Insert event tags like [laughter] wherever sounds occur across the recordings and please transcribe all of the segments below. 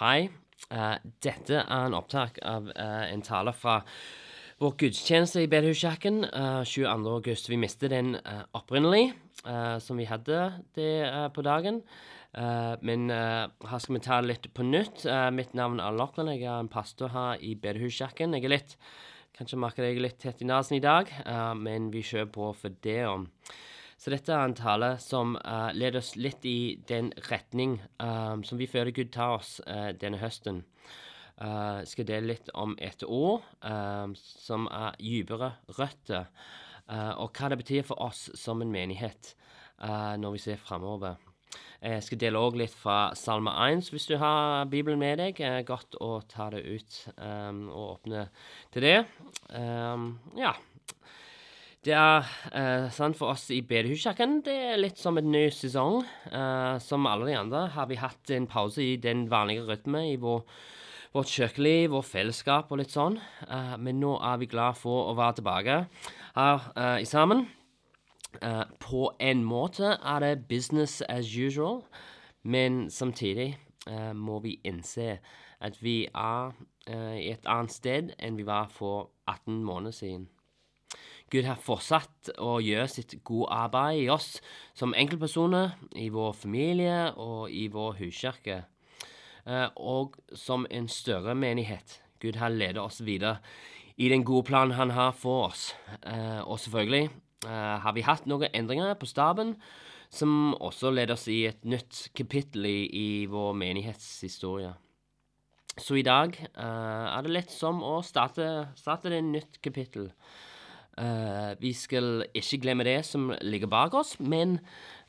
Hei. Uh, dette er en opptak av uh, en tale fra vår gudstjeneste i Bedehuskirken uh, 22. august. Vi mistet den uh, opprinnelig, eh, som vi hadde det eh, på dagen. Eh, men eh, her skal vi ta litt på nytt. Eh, mitt navn er Lachlan. Jeg er en pastor her i Bedehuskirken. Jeg er litt Kanskje merker jeg litt tett i nesen i dag, eh, men vi kjører på for det. om. Så dette er en tale som uh, leder oss litt i den retning eh, som vi føler Gud tar oss uh, denne høsten. Jeg skal dele litt om et år eh, som er dypere røtter, uh, og hva det betyr for oss som en menighet når vi ser framover. Jeg skal dele òg litt fra Salme 1, hvis du har Bibelen med deg. Godt å ta det ut um, og åpne til det. Um, ja. Det er uh, sant for oss i Bedehuskirken. Det er litt som en ny sesong. Uh, som alle de andre har vi hatt en pause i den vanlige rytmen i vår, vårt kirkeliv vårt fellesskap og litt sånn. Uh, men nå er vi glad for å være tilbake her i sammen. Uh, på en måte er det business as usual, men samtidig uh, må vi innse at vi er i et annet sted enn vi var for 18 måneder siden. Gud har fortsatt å gjøre sitt gode arbeid i oss som enkeltpersoner, i vår familie og i vår huskirke, og som en større menighet. Gud har ledet oss videre i den gode planen han har for oss, og selvfølgelig uh, har vi hatt noen endringer på staben som også leder oss i et nytt kapittel i, vår menighetshistorie. Så i dag er det litt som å starte, starte et nytt kapittel. Uh, vi skal ikke glemme det som ligger bak oss, men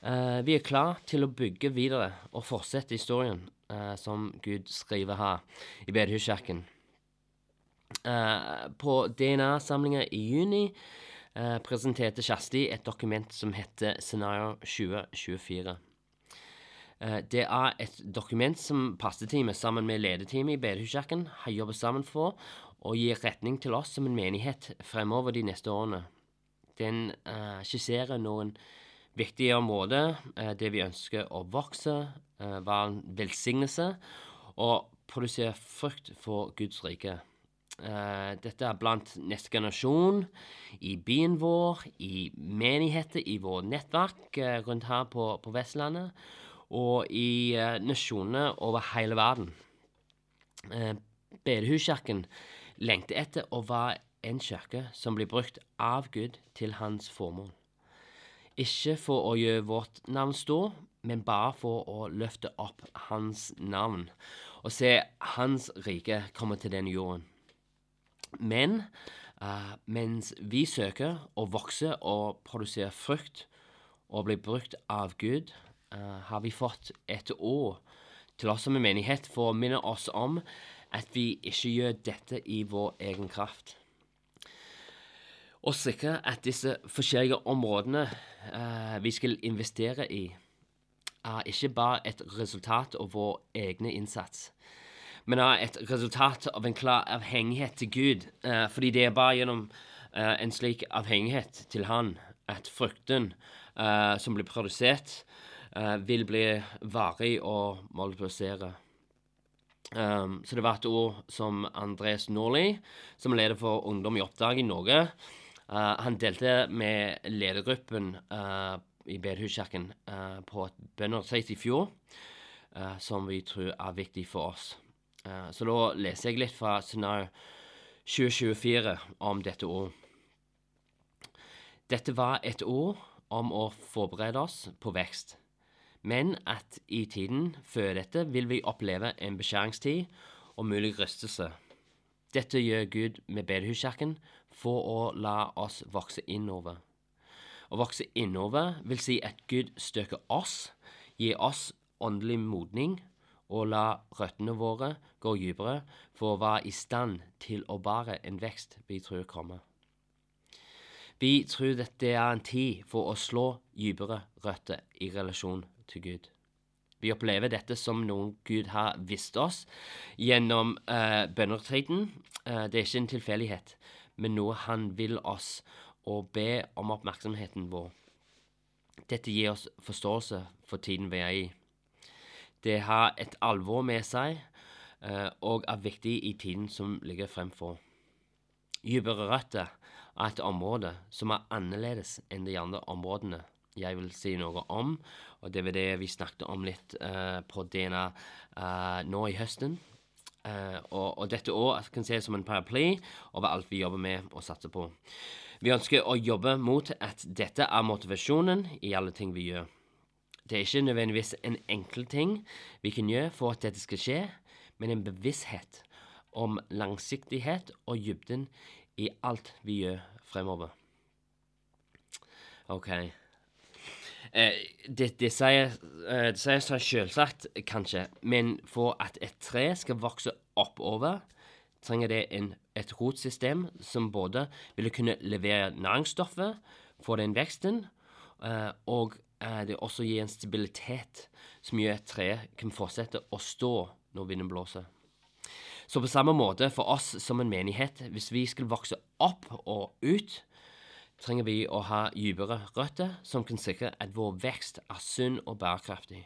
uh, vi er klar til å bygge videre og fortsette historien uh, som Gud skriver her i Bedehuskirken. på DNA-samlinga i juni presenterte Kjersti et dokument som heter Scenario 2024. Eh, det er et dokument som pasteteamet sammen med ledeteamet i Bedehuskirken har jobbet sammen for å gir retning til oss som en menighet fremover de neste årene. Den uh, skisserer noen viktige områder uh, det vi ønsker å vokse, uh, være en velsignelse og produsere frukt for Guds rike. Uh, dette er blant neste generasjon, i byen vår, i menigheter, i vårt nettverk rundt her på, på, Vestlandet, og i nasjoner over hele verden. Uh, Bedehuskirken lengter etter å være en kirke som blir brukt av Gud til hans formål. Ikke for å gjøre vårt navn stå, men bare for å løfte opp hans navn og se hans rike komme til denne jorden. Men uh, mens vi søker å vokse og produsere frukt og bli brukt av Gud, uh, har vi fått et år til oss som en menighet for å minne oss om at vi ikke gjør dette i vår egen kraft. Å sikre at disse forskjellige områdene eh, vi skal investere i, er ikke bare et resultat av vår egne innsats men er et resultat av en klar avhengighet til Gud. Eh, fordi det er bare gjennom eh, en slik avhengighet til Han at frukten eh, som blir produsert, eh, vil bli varig og multiplisere. Um, så det var et ord som Andres Norli, som er leder for Ungdom i oppdrag i Norge, uh, han delte med ledergruppen uh, i Bedehuskirken uh, på et bønneretreat i fjor, som vi tror er viktig for oss. Så da leser jeg litt fra scenario 2024 om dette ord. Dette var et ord om å forberede oss på vekst, men at i tiden før dette vil vi oppleve en beskjæringstid og mulig rystelse. Dette gjør Gud med bedehuskirken for å la oss vokse innover. Å vokse innover vil si at Gud støker oss, gir oss åndelig modning og la røttene våre gå dypere for å være i stand til å bære en vekst vi tror kommer. Vi tror at det er en tid for å slå dypere røtter i relasjon til Gud. Vi opplever dette som noe Gud har visst oss gjennom uh, bønneretreaten. Uh, det er ikke en tilfeldighet, men noe Han vil oss og be om oppmerksomheten vår. Dette gir oss forståelse for tiden vi er i. Det har et alvor med seg eh, og er viktig i tiden som ligger fremfor. Dypere røtter er et område som er annerledes enn de andre områdene jeg vil si noe om, og det var det vi snakket om litt uh, på DNA uh, nå i høsten. Uh, og, og, dette òg kan ses som en paraply over alt vi jobber med og satser på. Vi ønsker å jobbe mot at dette er motivasjonen i alle ting vi gjør. Det er ikke nødvendigvis en enkel ting vi kan gjøre for at dette skal skje, men en bevissthet om langsiktighet og dybden i alt vi gjør fremover. OK. Eh, det, det, sier, eh, det sier seg selvsagt, kanskje, men for at et tre skal vokse oppover, trenger det en, et rotsystem som både vil kunne levere næringsstoffet for den veksten, eh, og det også gir en stabilitet som gjør at treet kan fortsette å stå når vinden blåser. Så på samme måte for oss som en menighet, hvis vi skal vokse opp og ut, trenger vi å ha dypere røtter som kan sikre at vår vekst er sunn og bærekraftig.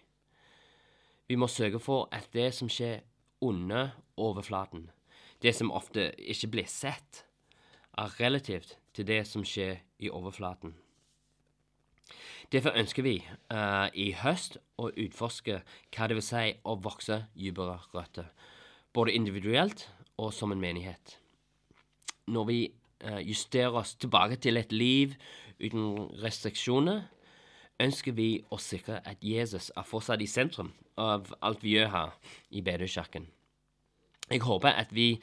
Vi må sørge for at det som skjer under overflaten, det som ofte ikke blir sett, er relativt til det som skjer i overflaten. Derfor ønsker vi uh, i høst å utforske hva det vil si å vokse dypere røtter både individuelt og som en menighet. Når vi eh, justerer oss tilbake til et liv uten restriksjoner, ønsker vi å sikre at Jesus er fortsatt i sentrum av alt vi gjør her i Bedøkirken. Jeg håper at vi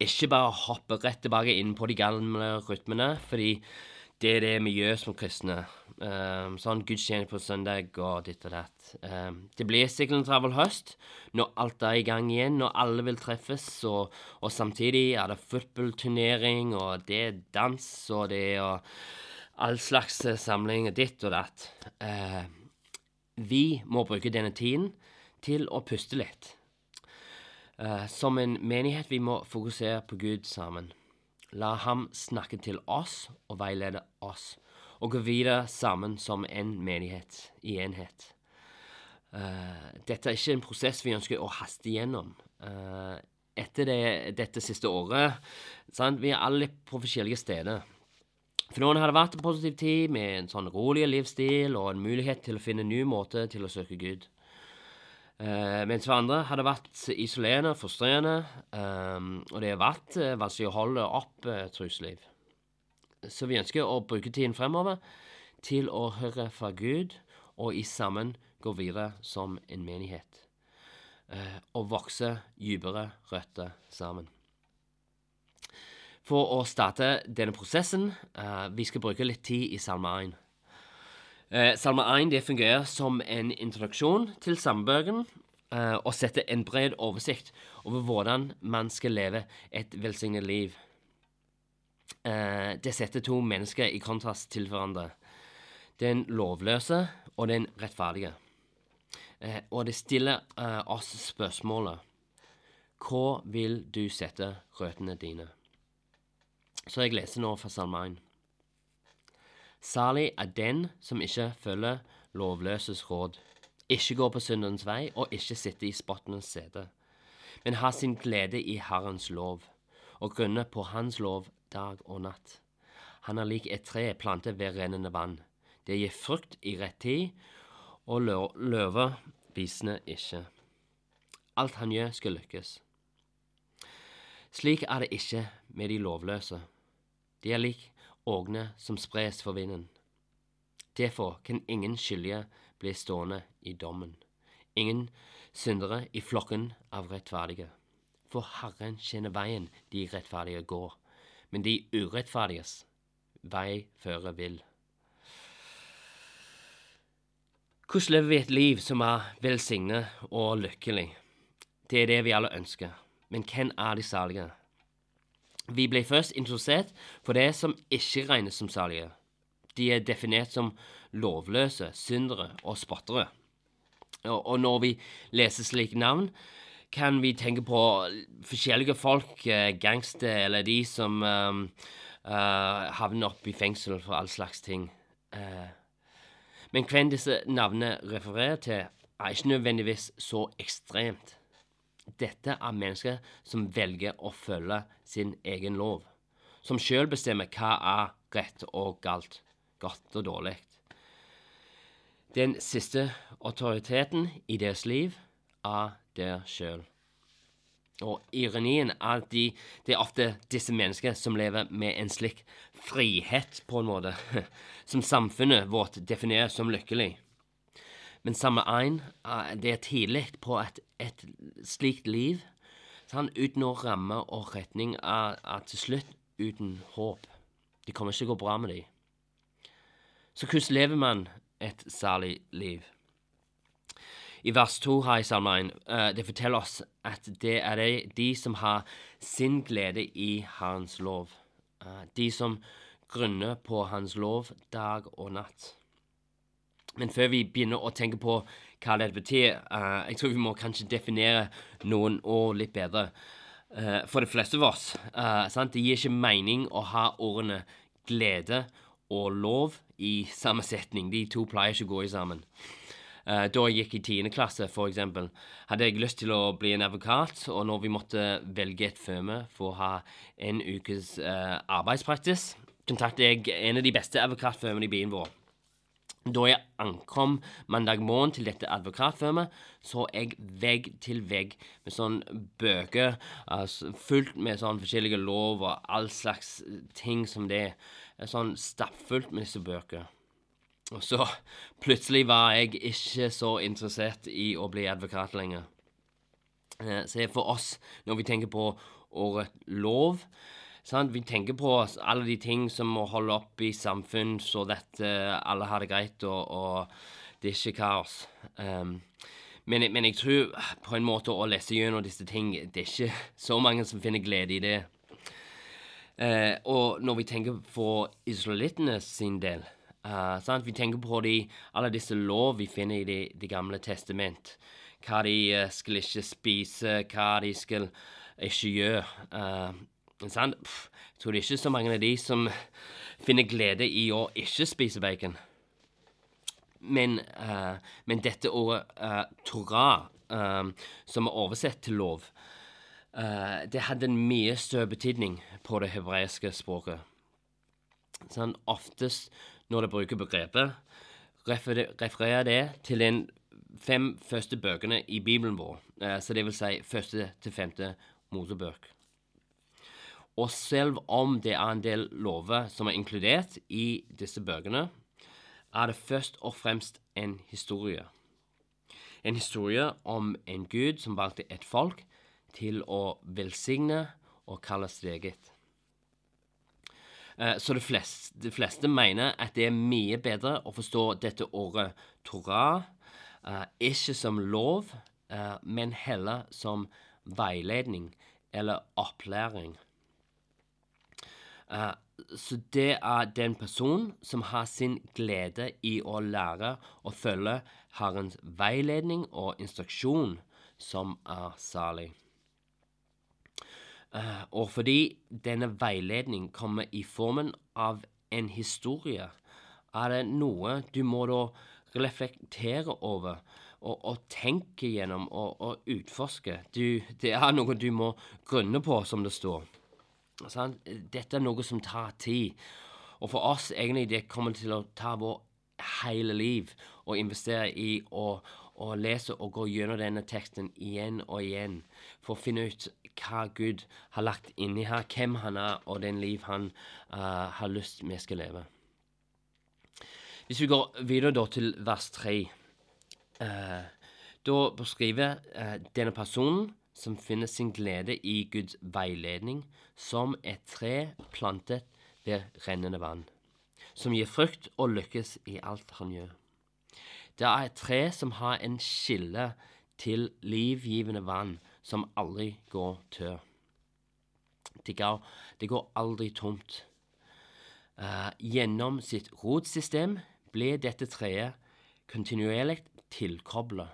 ikke bare hopper rett tilbake inn på de gamle rytmene, fordi det er det vi gjør som kristne. Um, sånn gudstjeneste på søndag og ditt og datt. Um, det blir sikkert en travel høst når alt er i gang igjen, når alle vil treffes, og, og samtidig er det fotballturnering, og det er dans, og det er all slags samling, ditt og datt. Uh, vi må bruke denne tiden til å puste litt. Uh, som en menighet vi må fokusere på Gud sammen. La ham snakke til oss og veilede oss og gå videre sammen som en menighet i enhet. Uh, dette er ikke en prosess vi ønsker å haste igjennom. Uh, etter det, dette siste året sant? Vi er alle på forskjellige steder. For noen har det vært en positiv tid med en sånn rolig livsstil og en mulighet til å finne en ny måte til å søke Gud. Uh, mens for andre har det vært isolerende frustrerende, um, og det har vært uh, vanskelig å holde opp uh, trosliv. Så vi ønsker å bruke tiden fremover til å høre fra Gud, og i sammen gå videre som en menighet. Uh, og vokse dypere røtter sammen. For å starte denne prosessen, uh, vi skal bruke litt tid i Salme 1. Eh, salme 1 det fungerer som en introduksjon til salmebøkene og setter en bred oversikt over hvordan man skal leve et velsignet liv eh, det setter to mennesker i kontrast til hverandre. Den lovløse og den rettferdige. Eh, og det stiller eh, oss spørsmålet Hvor vil du sette røttene dine? Så jeg leser nå fra Salme 1. Salig er den som ikke følger lovløses råd, ikke går på syndens vei og ikke sitter i spottenes sete, men har sin glede i Herrens lov og grunner på Hans lov dag og natt. Han er lik et tre plantet ved rennende vann. Det gir frukt i rett tid, og løver visner ikke. Alt han gjør, skal lykkes. Slik er det ikke med de lovløse. De er lik ågne som spres for vinden. Derfor kan ingen skyldige bli stående i dommen, ingen syndere i flokken av rettferdige. For Herren kjenner veien de rettferdige går, men de urettferdiges vei fører vil. Hvordan lever vi et liv som er velsignet og lykkelig? Det er det vi alle ønsker. Men hvem er de salige? Vi ble først introdusert for det som ikke regnes som salige. De er definert som lovløse, syndere og spottere. Og når vi leser slike navn, kan vi tenke på forskjellige folk, eh, gangster eller de som um, uh, havner opp i fengsel for all slags ting. Uh, men hvem disse navnene refererer til, er ikke nødvendigvis så ekstremt. Dette er mennesker som velger å følge sin egen lov. Som sjøl bestemmer hva er rett og galt, godt og dårlig. Den siste autoriteten i deres liv er der sjøl. Og ironien er at de, det er ofte disse mennesker som lever med en slik frihet, på en måte, [laughs] som samfunnet vårt definerer som lykkelig. Men samme ein, det er tidlig på et, et slikt liv, sånn, uten å ramme og retning, er, er til slutt uten håp. Det kommer ikke til å gå bra med dem. Så hvordan lever man et særlig liv? I vers 2 her i Salme 1, uh, det forteller oss at det er de, de som har sin glede i Hans lov. De som grunner på Hans lov dag og natt. Men før vi begynner å tenke på hva det betyr, uh, jeg tror vi må kanskje definere noen ord litt bedre. Uh, for de fleste av oss. Uh, det gir ikke mening å ha ordene glede og lov i samme setning. De to pleier ikke å gå i sammen. Uh, da jeg gikk i tiende klasse, f.eks., hadde jeg lyst til å bli en advokat, og når vi måtte velge et firma for å ha en ukes arbeidspraksis, kontaktet jeg en av de beste advokatfirmaene i byen vår. Da jeg ankom mandag morgen til dette advokatfirmaet, så jeg vegg til vegg med sånne bøker altså, fullt med sånn forskjellige lov og all slags ting som det er. Sånn stappfullt med disse bøkene. Og så plutselig var jeg ikke så interessert i å bli advokat lenger. Eh, så for oss, når vi tenker på året lov, Sant? Vi tenker på alle de ting som må holde opp i samfunn, så uh, alle har det greit og, og det er ikke kaos. Um, men, men, jeg tror på en måte å lese gjennom disse ting Det er ikke [laughs] så mange som finner glede i det. Uh, og når vi tenker på israelittene sin del uh, sant? Vi tenker på de, alle disse lov vi finner i Det, de gamle testament. Hva de uh, skal ikke spise, hva de skal ikke gjøre. Sant? Pff, jeg tror det ikke så mange av de som finner glede i å ikke spise bacon. Men, uh, men dette ordet uh, Torah, uh, som er oversett til lov, det hadde en mye større betydning på det hebraiske språket. Sånn, oftest når det bruker begrepet, refererer det til de fem første bøkene i Bibelen vår, så det vil si første til femte Mosebøk. Og selv om det er en del lover som er inkludert i disse bøkene, er det først og fremst en historie. En historie om en gud som valgte et folk til å velsigne og kalle sitt eget. Eh, så de fleste, de fleste, mener at det er mye bedre å forstå dette året Torah uh, ikke som lov, uh, men heller som veiledning eller opplæring. Uh, så det er den personen som har sin glede i å lære og følge Herrens veiledning og instruksjon, som er salig. Uh, og fordi denne veiledning kommer i formen av en historie, er det noe du må da reflektere over og, og tenke gjennom og, og utforske. Du, det er noe du må grunne på, som det står. Sånn? Dette er noe som tar tid. Og for oss egentlig det kommer til å ta vår hele liv å investere i å, å lese og gå gjennom denne teksten igjen og igjen for å finne ut hva Gud har lagt inni her, hvem han er, og den liv han uh, har lyst vi skal leve. Hvis vi går videre da til vers 3 uh, Da beskriver uh, denne personen som finner sin glede i Guds veiledning, som et tre plantet ved rennende vann, som gir frukt og lykkes i alt han gjør. Det er et tre som har en skille til livgivende vann som aldri går tør. Det går, det går aldri tomt. Uh, gjennom sitt rotsystem ble dette treet kontinuerlig tilkoblet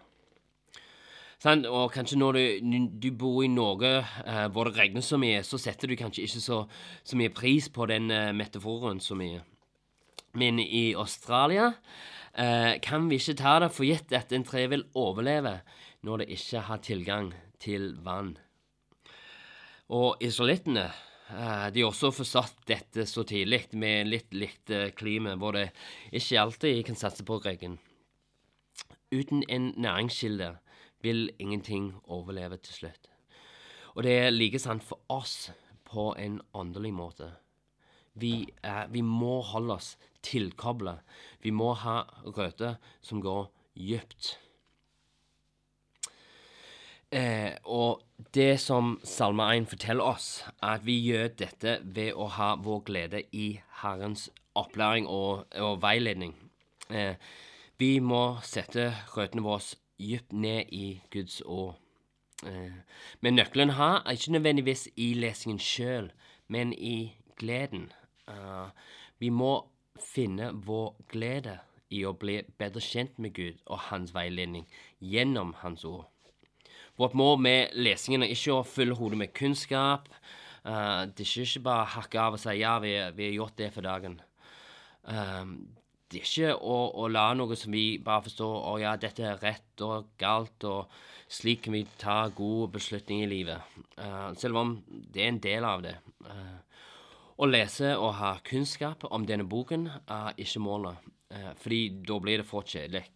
Sånn, og kanskje når du, du bor i Norge uh, hvor det regner så mye, så setter du kanskje ikke så, så mye pris på den uh, metaforen så mye. Men i Australia uh, kan vi ikke ta det for gitt at en tre vil overleve når det ikke har tilgang til vann. Og israelittene eh, de har også forstått dette så tidlig, med litt likt eh, klima, hvor det ikke alltid kan satse på regn. Uten en næringskilde vil ingenting overleve til slutt. Og det er like sant for oss på en åndelig måte. Vi, er, vi må holde oss tilkobla. Vi må ha røtter som går dypt. Eh, og det som Salme 1 forteller oss, er at vi gjør dette ved å ha vår glede i Herrens opplæring og, og veiledning. Eh, vi må sette røttene våre dypt ned i Guds ord. Eh, men nøkkelen her er ikke nødvendigvis i lesingen sjøl, men i gleden. Uh, vi må finne vår glede i å bli bedre kjent med Gud og hans veiledning gjennom hans ord. Vårt mål med lesingen er ikke å fylle hodet med kunnskap. Uh, det er ikke bare å hakke av og si ja, vi, har gjort det for dagen. Det er ikke å, å, la noe som vi bare forstår å ja, dette er rett og galt, og slik kan vi ta gode beslutninger i livet. Uh, selv om det er en del av det. Uh, å lese og ha kunnskap om denne boken er ikke målet, uh, fordi da blir det for kjedelig.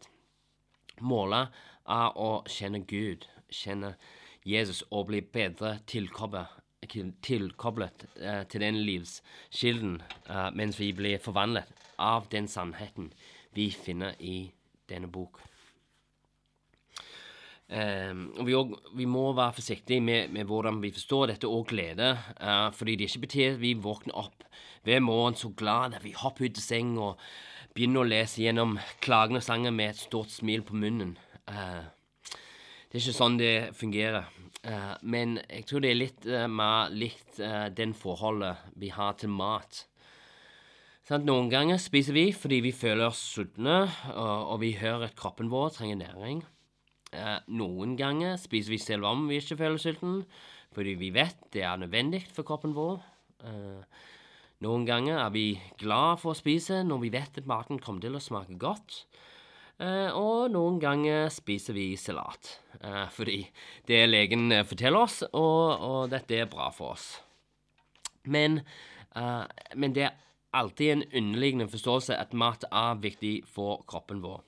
Målet er å kjenne Gud, kjenne Jesus og bli bedre tilkoblet tilkoblet eh, til den livskilden eh, mens vi blir forvandlet av den sannheten vi finner i denne bok. Um, og vi, også, vi, må være forsiktige med, med, hvordan vi forstår dette og glede, uh, fordi det ikke betyr at vi våkner opp hver morgen så glad at vi hopper ut av seng og begynner å lese gjennom klagende sanger med et stort smil på munnen. Uh, det er ikke sånn det fungerer. Uh, men jeg tror det er litt mer likt den forholdet vi har til mat. Sånn, noen ganger spiser vi fordi vi føler oss sultne, og, vi hører at kroppen vår trenger næring. Noen ganger spiser vi selv om vi ikke føler sulten, fordi vi vet det er nødvendig for kroppen vår. Noen ganger er vi glad for å spise når vi vet at maten kommer til å smake godt. Eh, og noen ganger spiser vi salat, eh, fordi det legen forteller oss, og, og, dette er bra for oss. Men, eh, men det er alltid en underliggende forståelse at mat er viktig for kroppen vår.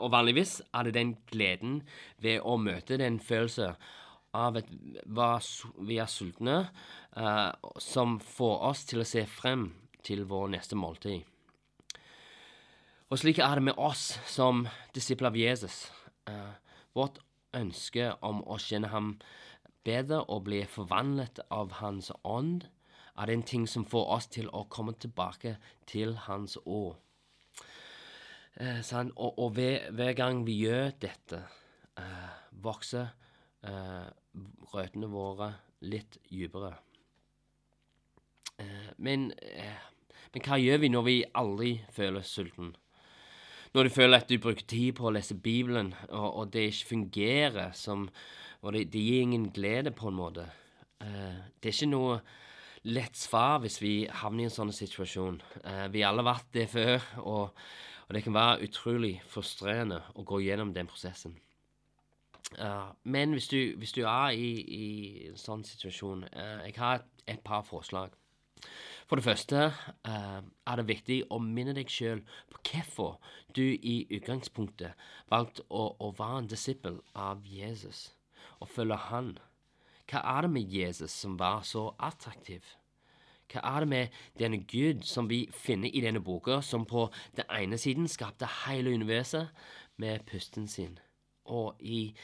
Og vanligvis er det den gleden ved å møte den følelse av at vi er sultne, som får oss til å se frem til vår neste måltid. Og slik er det med oss som disipler av Jesus. Eh, vårt ønske om å kjenne ham bedre og bli forvandlet av Hans ånd er det en ting som får oss til å komme tilbake til Hans ord. Eh, og, og hver, hver, gang vi gjør dette, eh, vokser eh, røttene våre litt dypere. Eh, men, eh, men hva gjør vi når vi aldri føler sulten? Når du føler at du bruker tid på å lese Bibelen, og, og det ikke fungerer som Og det, det, gir ingen glede, på en måte. Uh, det er ikke noe lett svar hvis vi havner i en sånn situasjon. Uh, vi har alle vært det før, og, og, det kan være utrolig frustrerende å gå gjennom den prosessen. Uh, men hvis du, hvis du, er i, i en sånn situasjon Jeg har et, et, par forslag. For det første uh, er det viktig å minne deg sjøl på hvorfor du i utgangspunktet valgte å, å være en disippel av Jesus og følge Han. Hva er det med Jesus som var så attraktiv? Hva er det med denne Gud som vi finner i denne boka, som på den ene siden skapte hele universet med pusten sin, og i,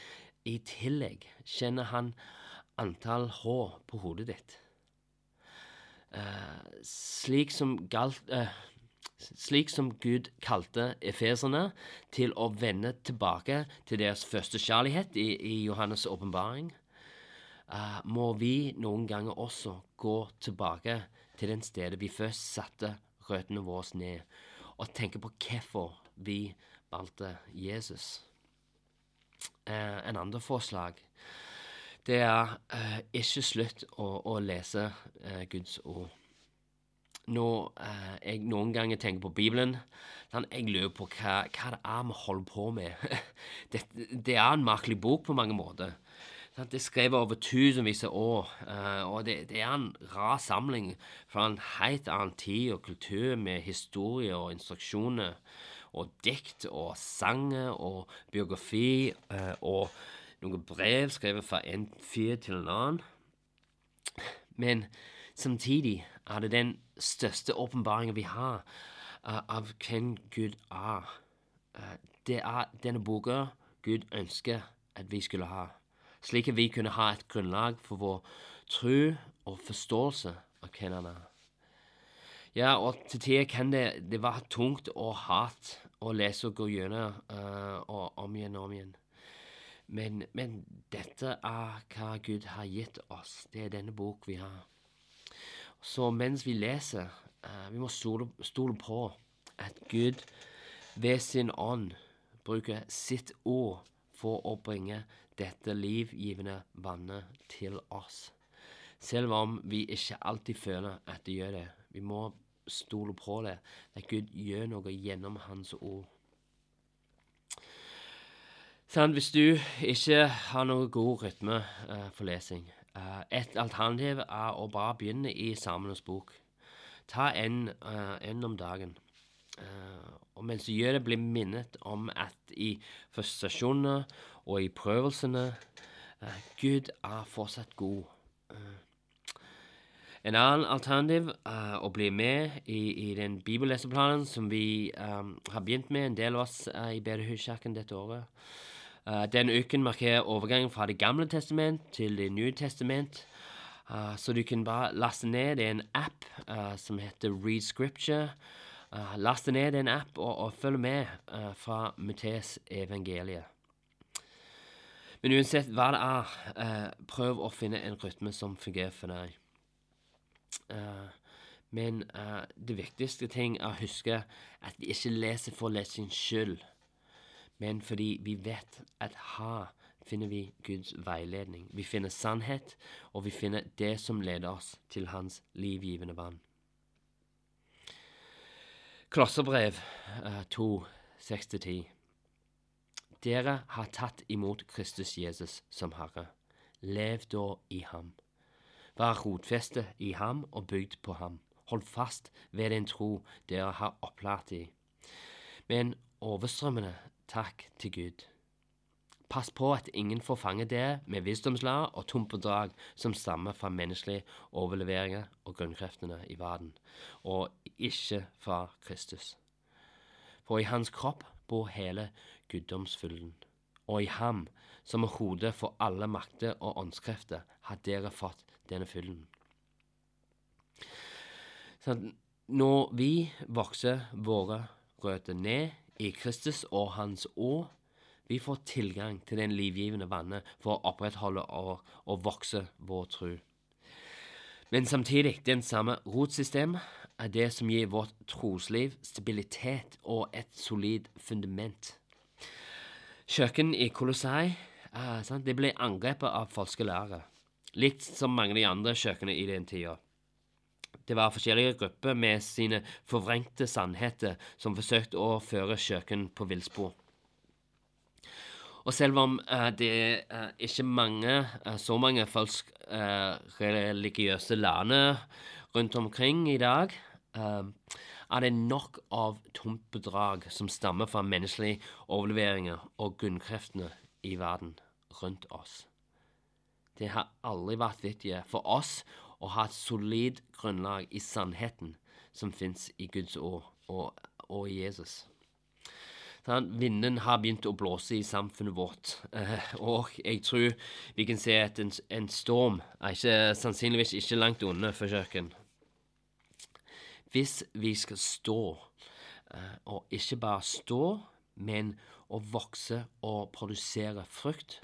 i tillegg kjenner han antall hår på hodet ditt? Uh, slik som galt uh, slik som Gud kalte efeserne til å vende tilbake til deres første kjærlighet i, i Johannes' åpenbaring, uh, må vi noen ganger også gå tilbake til den stedet vi først satte røttene våre ned, og tenke på hvorfor vi valgte Jesus. Uh, en andre forslag det er uh, ikke slutt å, å lese Guds ord. når eh, jeg noen ganger tenker på Bibelen, sånn, jeg lurer på hva, hva det er vi holder på med. [laughs] det, det, er en merkelig bok på mange måter. Sånn, det er skrevet over tusenvis av år, eh, og det, det, er en rar samling fra en helt annen tid og kultur, med historie og instruksjoner og dikt og sanger og biografi eh, og noen brev skrevet fra en fyr til en annen. Men samtidig er det den største åpenbaringen vi har uh, av hvem Gud er. Uh, det er denne boka Gud ønsker at vi skulle ha, slik at vi kunne ha et grunnlag for vår tro og forståelse av hvem han er. Ja, og til tider kan det, det være tungt og hardt å lese og gå gjennom uh, og om igjen og om igjen. Men, men, dette er hva Gud har gitt oss. Det er denne bok vi har. Så mens vi leser, uh, vi må stole, stole, på at Gud ved sin ånd bruker sitt ord for å bringe dette livgivende vannet til oss. Selv om vi ikke alltid føler at det gjør det. Vi må stole på det, at Gud gjør noe gjennom Hans ord. Sånn, hvis du ikke har noe god rytme uh, for lesing, uh, et alternativ er å bare begynne i Samenes bok. Ta en, uh, en om dagen. og mens du gjør det, bli minnet om at i frustrasjonene og i prøvelsene Gud er fortsatt god. En annen alternativ er å bli med i, i den bibelleseplanen som vi um, har begynt med, en del av oss uh, i Bedehuskirken dette året. Uh, denne uken markerer overgangen fra Det gamle testament til Det nye testament. Uh, så du kan bare laste ned det er en app som heter Read Scripture. laste ned en app og, og følg med fra Muttes evangeliet. Men uansett hva det er, prøv å finne en rytme som fungerer for deg. Uh, men uh, det viktigste ting er å huske at vi ikke leser for lesings skyld, men fordi vi vet at her finner vi Guds veiledning. Vi finner sannhet, og vi finner det som leder oss til Hans livgivende vann. Klosserbrev uh, 2, 6-10. Dere har tatt imot Kristus Jesus som Herre. Lev da i ham Vær rotfestet i ham og bygd på ham. Hold fast ved den tro dere har opplært i. Med en overstrømmende takk til Gud. Pass på at ingen får fange det med visdomslære og tomt bedrag som stammer fra menneskelige overleveringer og grunnkreftene i verden, og ikke fra Kristus. For i hans kropp bor hele guddomsfylden, og i ham, som er hodet for alle makter og åndskrefter, har dere fått denne fylden. Så når vi vokser våre røtter ned i Kristus og Hans år. vi får tilgang til den livgivende vannet for å opprettholde og, og vokse vår tro. Men samtidig, den samme rotsystem er det som gir vårt trosliv stabilitet og et solid fundament. Kjøkken i Kolossai det ble angrepet av falske lærere likt som mange av de andre kirkene i den tida. Det var forskjellige grupper med sine forvrengte sannheter som forsøkte å føre kjøkken på villspor. Og selv om uh, det er uh, ikke mange, uh, så mange falsk religiøse lærere rundt omkring i dag, er det nok av tomt bedrag som stammer fra menneskelige overleveringer og grunnkreftene i verden rundt oss. Det har aldri vært viktig for oss å ha et solid grunnlag i sannheten som fins i Guds ord og, og i Jesus. Sånn, vinden har begynt å blåse i samfunnet vårt, eh, og jeg tror vi kan se at en, en storm er ikke, sannsynligvis ikke langt unna for kjøkken. Hvis vi skal stå, eh, og ikke bare stå, men å vokse og produsere frukt,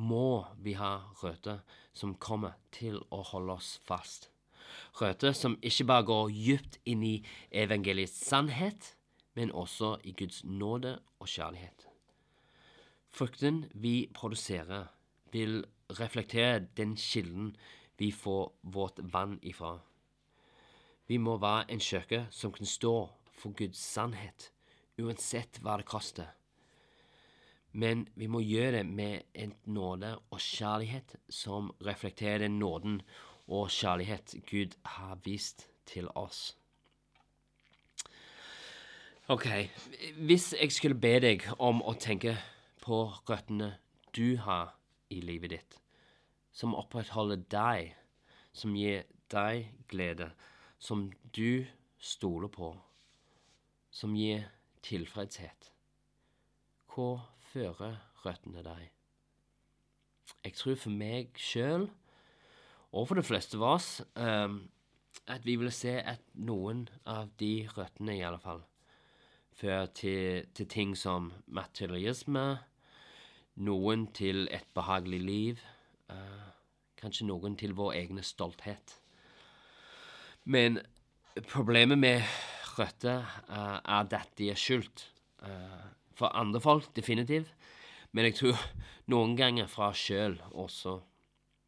må vi ha røtter som kommer til å holde oss fast. Røtter som ikke bare går dypt inn i evangeliets sannhet, men også i Guds nåde og kjærlighet. Frukten vi produserer, vil reflektere den kilden vi får vårt vann ifra. Vi må være en kirke som kan stå for Guds sannhet, uansett hva det koster. Men vi må gjøre det med en nåde og kjærlighet som reflekterer den nåden og kjærlighet Gud har vist til oss. Ok, hvis jeg skulle be deg om å tenke på røttene du har i livet ditt, som opprettholder deg, som gir deg glede, som du stoler på, som gir tilfredshet. Hvor fører røttene deg? Jeg tror for meg sjøl, og for de fleste av oss, um, at vi vil se at noen av de røttene, i alle fall, fører til, til ting som materialisme, noen til et behagelig liv, uh, kanskje noen til vår egne stolthet. Men problemet med røtter uh, er at de er skjult. Uh, for andre folk, definitivt. Men jeg tror noen ganger fra sjøl også.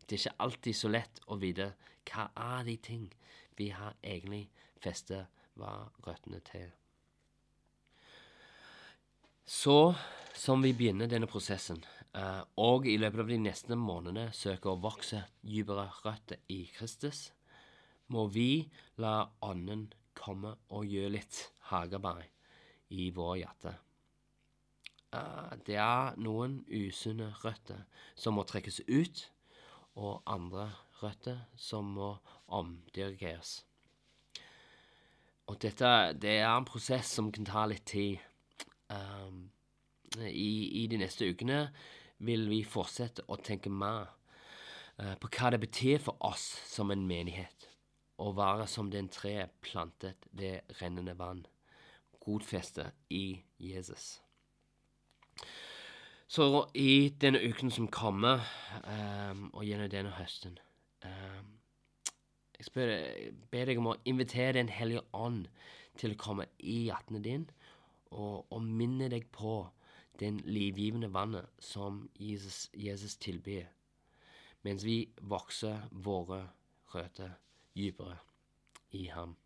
Det er ikke alltid så lett å vite hva er de ting vi har egentlig festet var røttene til. Så som vi begynner denne prosessen, uh, og i løpet av de neste månedene søker å vokse dypere røtter i Kristus, må vi la Ånden komme og gjøre litt hagearbeid i vår hjerte. Uh, det er noen usunne røtter som må trekkes ut, og andre røtter som må omdirigeres. Og dette det er en prosess som kan ta litt tid. Um, i, i, de neste ukene vil vi fortsette å tenke mer uh, på hva det betyr for oss som en menighet å være som den tre plantet ved rennende vann, godfestet i Jesus. Så i denne uken som kommer, um, og gjennom denne høsten um, Jeg spør, ber deg om å invitere Den hellige ånd til å komme i hjertene din, og, og minne deg på den livgivende vannet som Jesus, Jesus tilbyr, mens vi vokser våre røtter dypere i ham.